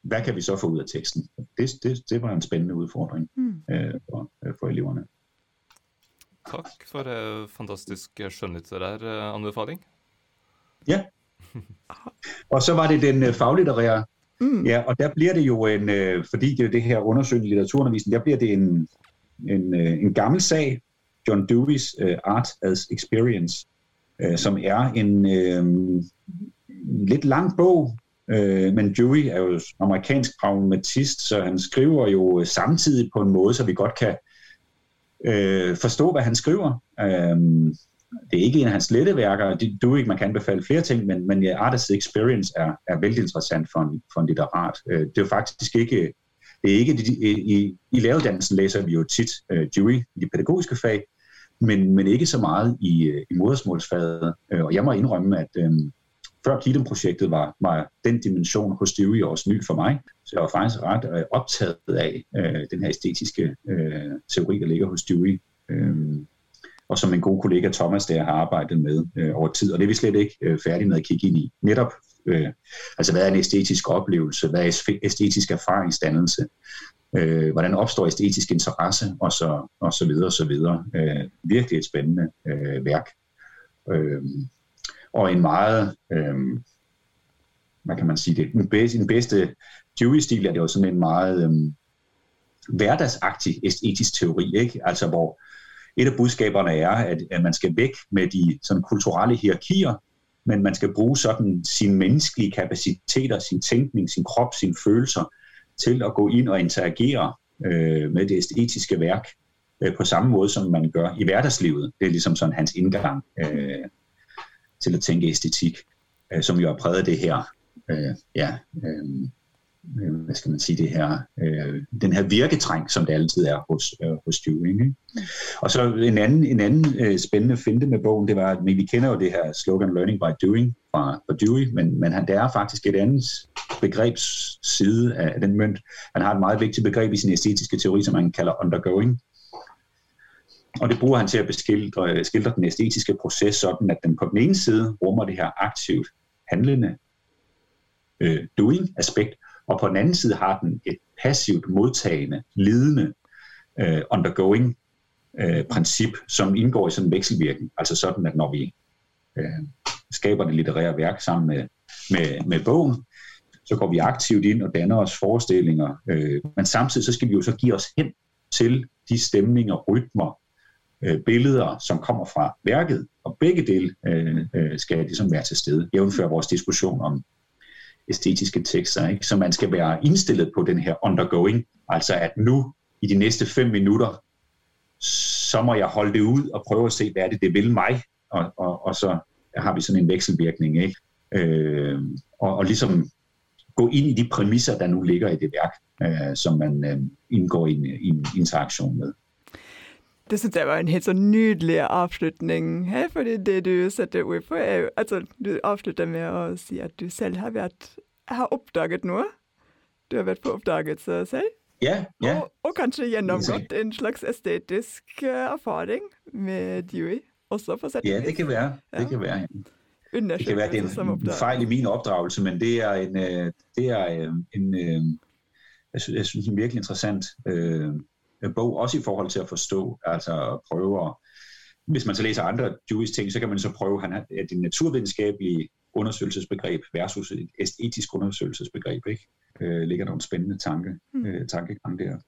Hvad kan vi så få ud af teksten? Det, det, det var en spændende udfordring Mm. øh, for, øh, for eleverne. Takk for eh, fantastisk skjønnlitterær eh, anbefaling. Og så var det den øh, faglitterære Mm. Ja, og der bliver det jo en, øh, fordi det er jo det her undersøgende litteraturundervisning, der bliver det en, en, øh, en gammel sag, John Dewey's øh, Art as Experience, øh, som er en øh, lidt lang bog, Øh, men Dewey er jo amerikansk pragmatist, så han skriver jo øh, samtidig på en måde, så vi godt kan øh, forstå, hvad han skriver. Øh, det er ikke en af hans lette værker. ikke man kan anbefale flere ting, men, men ja, Artist Experience er, er vældig interessant for en, for en litterat. Øh, det er jo faktisk ikke... Det er ikke i, i, i læreruddannelsen læser vi jo tit øh, Dewey i de pædagogiske fag, men, men ikke så meget i, øh, i modersmålsfaget. Øh, og jeg må indrømme, at øh, før Kidem-projektet var, var den dimension hos Dewey også ny for mig. Så jeg var faktisk ret øh, optaget af øh, den her æstetiske øh, teori, der ligger hos Dewey. Øh, og som en god kollega Thomas der har arbejdet med øh, over tid. Og det er vi slet ikke øh, færdige med at kigge ind i. Netop, øh, altså hvad er en æstetisk oplevelse? Hvad er æstetisk erfaringsdannelse? Øh, hvordan opstår æstetisk interesse? Og så, og så videre, og så videre. Øh, virkelig et spændende øh, værk. Øh, og en meget, øh, hvad kan man sige det, den bedste, den bedste Dewey-stil er det jo sådan en meget øh, hverdagsagtig æstetisk teori, ikke? Altså hvor et af budskaberne er, at, at man skal væk med de sådan, kulturelle hierarkier, men man skal bruge sådan sine menneskelige kapaciteter, sin tænkning, sin krop, sine følelser til at gå ind og interagere øh, med det æstetiske værk øh, på samme måde, som man gør i hverdagslivet. Det er ligesom sådan hans indgang øh, til at tænke æstetik, øh, som jo har præget det her øh, ja, øh, øh, hvad skal man sige, det her, øh, den her virketræng, som det altid er hos, øh, hos Dewey. Ikke? Mm. Og så en anden, en anden øh, spændende finte med bogen, det var, at vi kender jo det her slogan Learning by Doing fra, fra Dewey, men, men han, det er faktisk et andet begrebsside af den mønt. Han har et meget vigtigt begreb i sin æstetiske teori, som han kalder undergoing. Og det bruger han til at beskildre, skildre den æstetiske proces sådan, at den på den ene side rummer det her aktivt handlende øh, doing-aspekt, og på den anden side har den et passivt modtagende, lidende, uh, undergoing uh, princip, som indgår i sådan en vekselvirkning. Altså sådan, at når vi uh, skaber det litterære værk sammen med, med, med bogen, så går vi aktivt ind og danner os forestillinger, uh, men samtidig så skal vi jo så give os hen til de stemninger, rytmer, uh, billeder, som kommer fra værket, og begge dele uh, uh, skal ligesom være til stede, jævnfør vores diskussion om æstetiske tekster. Ikke? Så man skal være indstillet på den her undergoing, altså at nu i de næste fem minutter, så må jeg holde det ud og prøve at se, hvad er det, det vil mig, og, og, og så har vi sådan en vekselvirkning, ikke? Øh, og, og ligesom gå ind i de præmisser, der nu ligger i det værk, øh, som man øh, indgår i en, i en interaktion med. Det synes jeg var en helt så nydelig afslutning, hey, fordi det du sætter ord på er jo, altså du afslutter med at sige, at du selv har været, har opdaget noget. Du har været på opdagelse selv. Ja, ja. Og, og kanskje gjennomgått en slags æstetisk uh, erfaring med Dewey, også sæt Ja, det kan være. Det ja. kan være. Det kan være, det er en, en fejl i min opdragelse, men det er en, øh, det er øh, en, en jeg, synes, jeg synes, en virkelig interessant øh, bog, også i forhold til at forstå, altså prøve at, hvis man så læser andre Jewish ting, så kan man så prøve, han har det naturvidenskabelige undersøgelsesbegreb versus et etisk undersøgelsesbegreb, ikke? Øh, ligger der en spændende tanke, mm. øh, tankegang der.